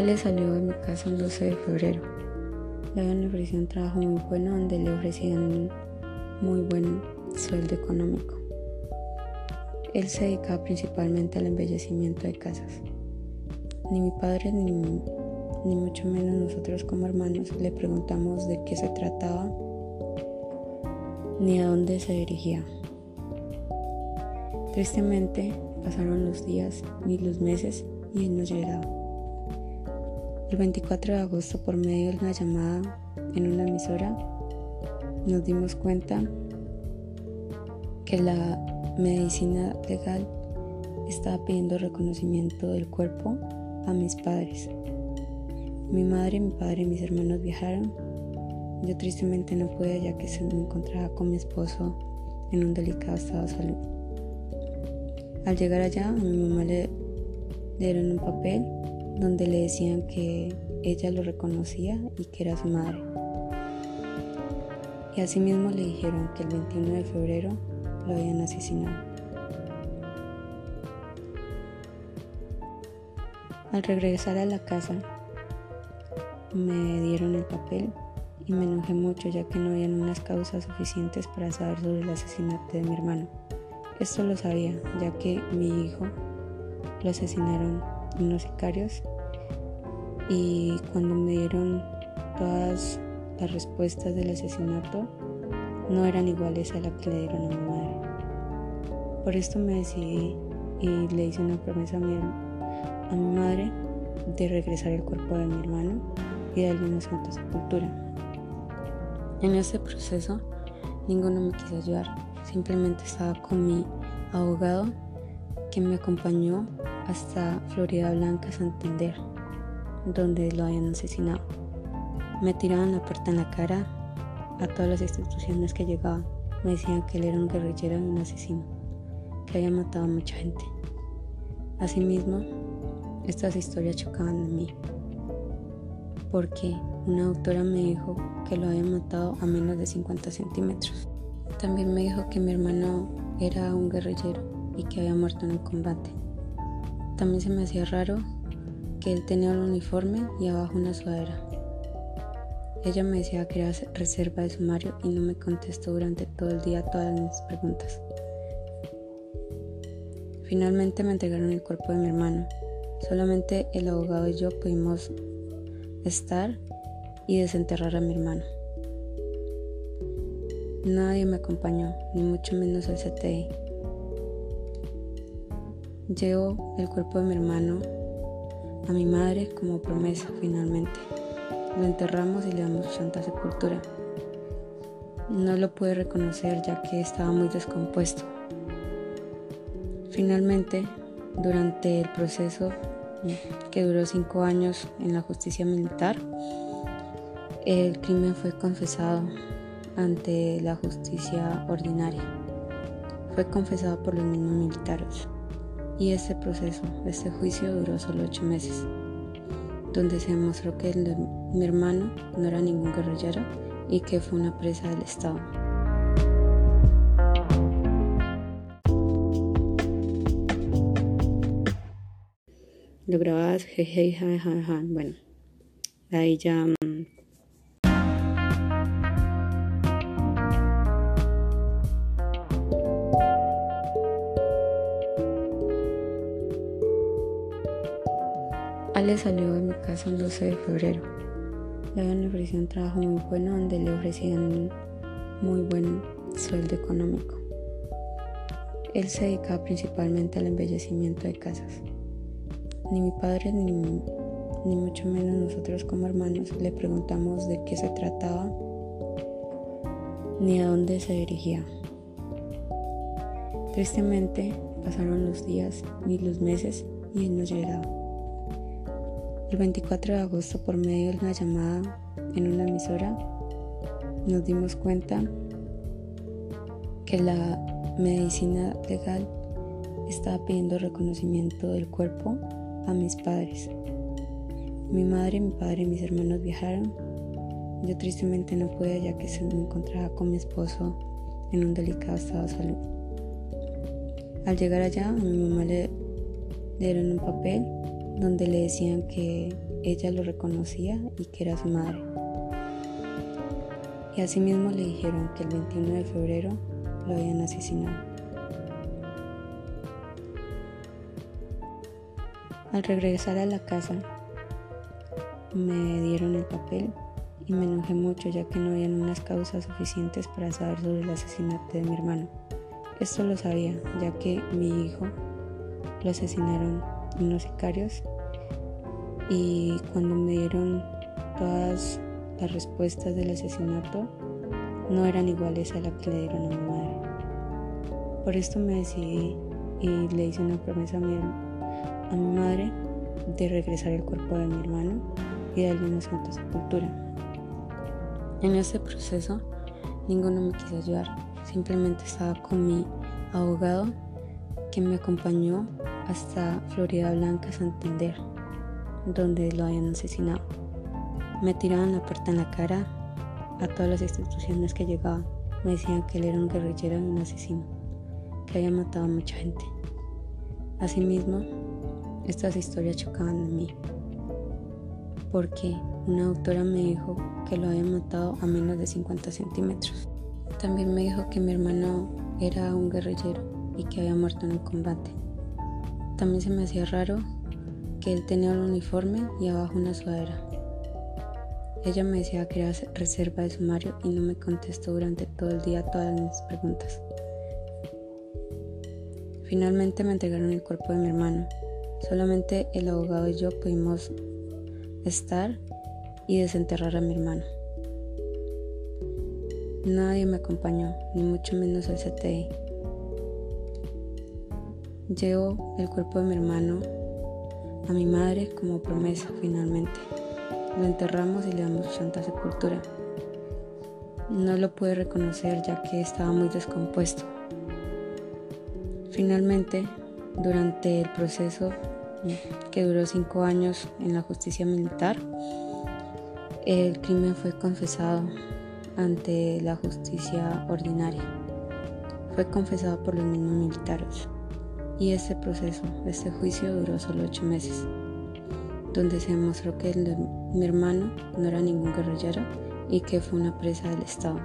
Ale salió de mi casa el 12 de febrero. Le habían ofrecido un trabajo muy bueno donde le ofrecían muy buen sueldo económico. Él se dedicaba principalmente al embellecimiento de casas. Ni mi padre ni, ni mucho menos nosotros como hermanos le preguntamos de qué se trataba ni a dónde se dirigía. Tristemente pasaron los días y los meses y él no llegaba. El 24 de agosto, por medio de una llamada en una emisora, nos dimos cuenta que la medicina legal estaba pidiendo reconocimiento del cuerpo a mis padres. Mi madre, mi padre y mis hermanos viajaron. Yo tristemente no pude ya que se me encontraba con mi esposo en un delicado estado de salud. Al llegar allá, a mi mamá le dieron un papel donde le decían que ella lo reconocía y que era su madre. Y asimismo le dijeron que el 21 de febrero lo habían asesinado. Al regresar a la casa, me dieron el papel y me enojé mucho ya que no habían unas causas suficientes para saber sobre el asesinato de mi hermano. Esto lo sabía, ya que mi hijo lo asesinaron unos sicarios y cuando me dieron todas las respuestas del asesinato no eran iguales a la que le dieron a mi madre. Por esto me decidí y le hice una promesa a mi, a mi madre de regresar el cuerpo de mi hermano y darle una santa sepultura. En ese proceso ninguno me quiso ayudar, simplemente estaba con mi abogado que me acompañó hasta Florida Blanca, Santander, donde lo habían asesinado. Me tiraban la puerta en la cara a todas las instituciones que llegaban. Me decían que él era un guerrillero y un asesino, que había matado a mucha gente. Asimismo, estas historias chocaban en mí, porque una doctora me dijo que lo había matado a menos de 50 centímetros. También me dijo que mi hermano era un guerrillero y que había muerto en el combate. También se me hacía raro que él tenía un uniforme y abajo una sudadera. Ella me decía que era reserva de sumario y no me contestó durante todo el día todas mis preguntas. Finalmente me entregaron el cuerpo de mi hermano. Solamente el abogado y yo pudimos estar y desenterrar a mi hermano. Nadie me acompañó, ni mucho menos el CTI. Llevo el cuerpo de mi hermano a mi madre como promesa finalmente. Lo enterramos y le damos santa sepultura. No lo pude reconocer ya que estaba muy descompuesto. Finalmente, durante el proceso que duró cinco años en la justicia militar, el crimen fue confesado ante la justicia ordinaria. Fue confesado por los mismos militares. Y este proceso, este juicio duró solo ocho meses, donde se demostró que mi hermano no era ningún guerrillero y que fue una presa del Estado. Lo grababas, jeje, Bueno, ahí ya Ale salió de mi casa el 12 de febrero. Le habían ofrecido un trabajo muy bueno donde le ofrecían muy buen sueldo económico. Él se dedicaba principalmente al embellecimiento de casas. Ni mi padre ni, ni mucho menos nosotros como hermanos le preguntamos de qué se trataba ni a dónde se dirigía. Tristemente pasaron los días y los meses y él no llegaba. El 24 de agosto, por medio de una llamada en una emisora, nos dimos cuenta que la medicina legal estaba pidiendo reconocimiento del cuerpo a mis padres. Mi madre, mi padre y mis hermanos viajaron. Yo tristemente no pude ya que se me encontraba con mi esposo en un delicado estado de salud. Al llegar allá, a mi mamá le dieron un papel donde le decían que ella lo reconocía y que era su madre. Y asimismo le dijeron que el 21 de febrero lo habían asesinado. Al regresar a la casa, me dieron el papel y me enojé mucho ya que no habían unas causas suficientes para saber sobre el asesinato de mi hermano. Esto lo sabía ya que mi hijo lo asesinaron unos sicarios y cuando me dieron todas las respuestas del asesinato no eran iguales a la que le dieron a mi madre. Por esto me decidí y le hice una promesa a mi, a mi madre de regresar el cuerpo de mi hermano y darle una santa sepultura. En ese proceso, ninguno me quiso ayudar. Simplemente estaba con mi abogado que me acompañó hasta Florida Blanca, Santander, donde lo habían asesinado. Me tiraban la puerta en la cara a todas las instituciones que llegaban. Me decían que él era un guerrillero y un asesino, que había matado a mucha gente. Asimismo, estas historias chocaban en mí, porque una doctora me dijo que lo había matado a menos de 50 centímetros. También me dijo que mi hermano era un guerrillero y que había muerto en el combate. También se me hacía raro que él tenía un uniforme y abajo una sudadera. Ella me decía que era reserva de sumario y no me contestó durante todo el día todas mis preguntas. Finalmente me entregaron el cuerpo de mi hermano. Solamente el abogado y yo pudimos estar y desenterrar a mi hermano. Nadie me acompañó, ni mucho menos el CTI. Llevo el cuerpo de mi hermano a mi madre como promesa finalmente. Lo enterramos y le damos santa sepultura. No lo pude reconocer ya que estaba muy descompuesto. Finalmente, durante el proceso que duró cinco años en la justicia militar, el crimen fue confesado ante la justicia ordinaria. Fue confesado por los mismos militares. Y ese proceso, este juicio duró solo ocho meses, donde se demostró que mi hermano no era ningún guerrillero y que fue una presa del Estado.